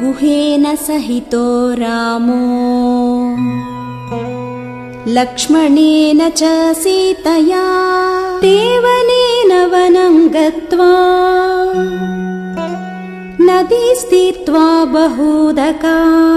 गुहेन सहितो रामो। लक्ष्मणेन च सीतया देवनेन वनं गत्वा नदी स्थित्वा बहूदका।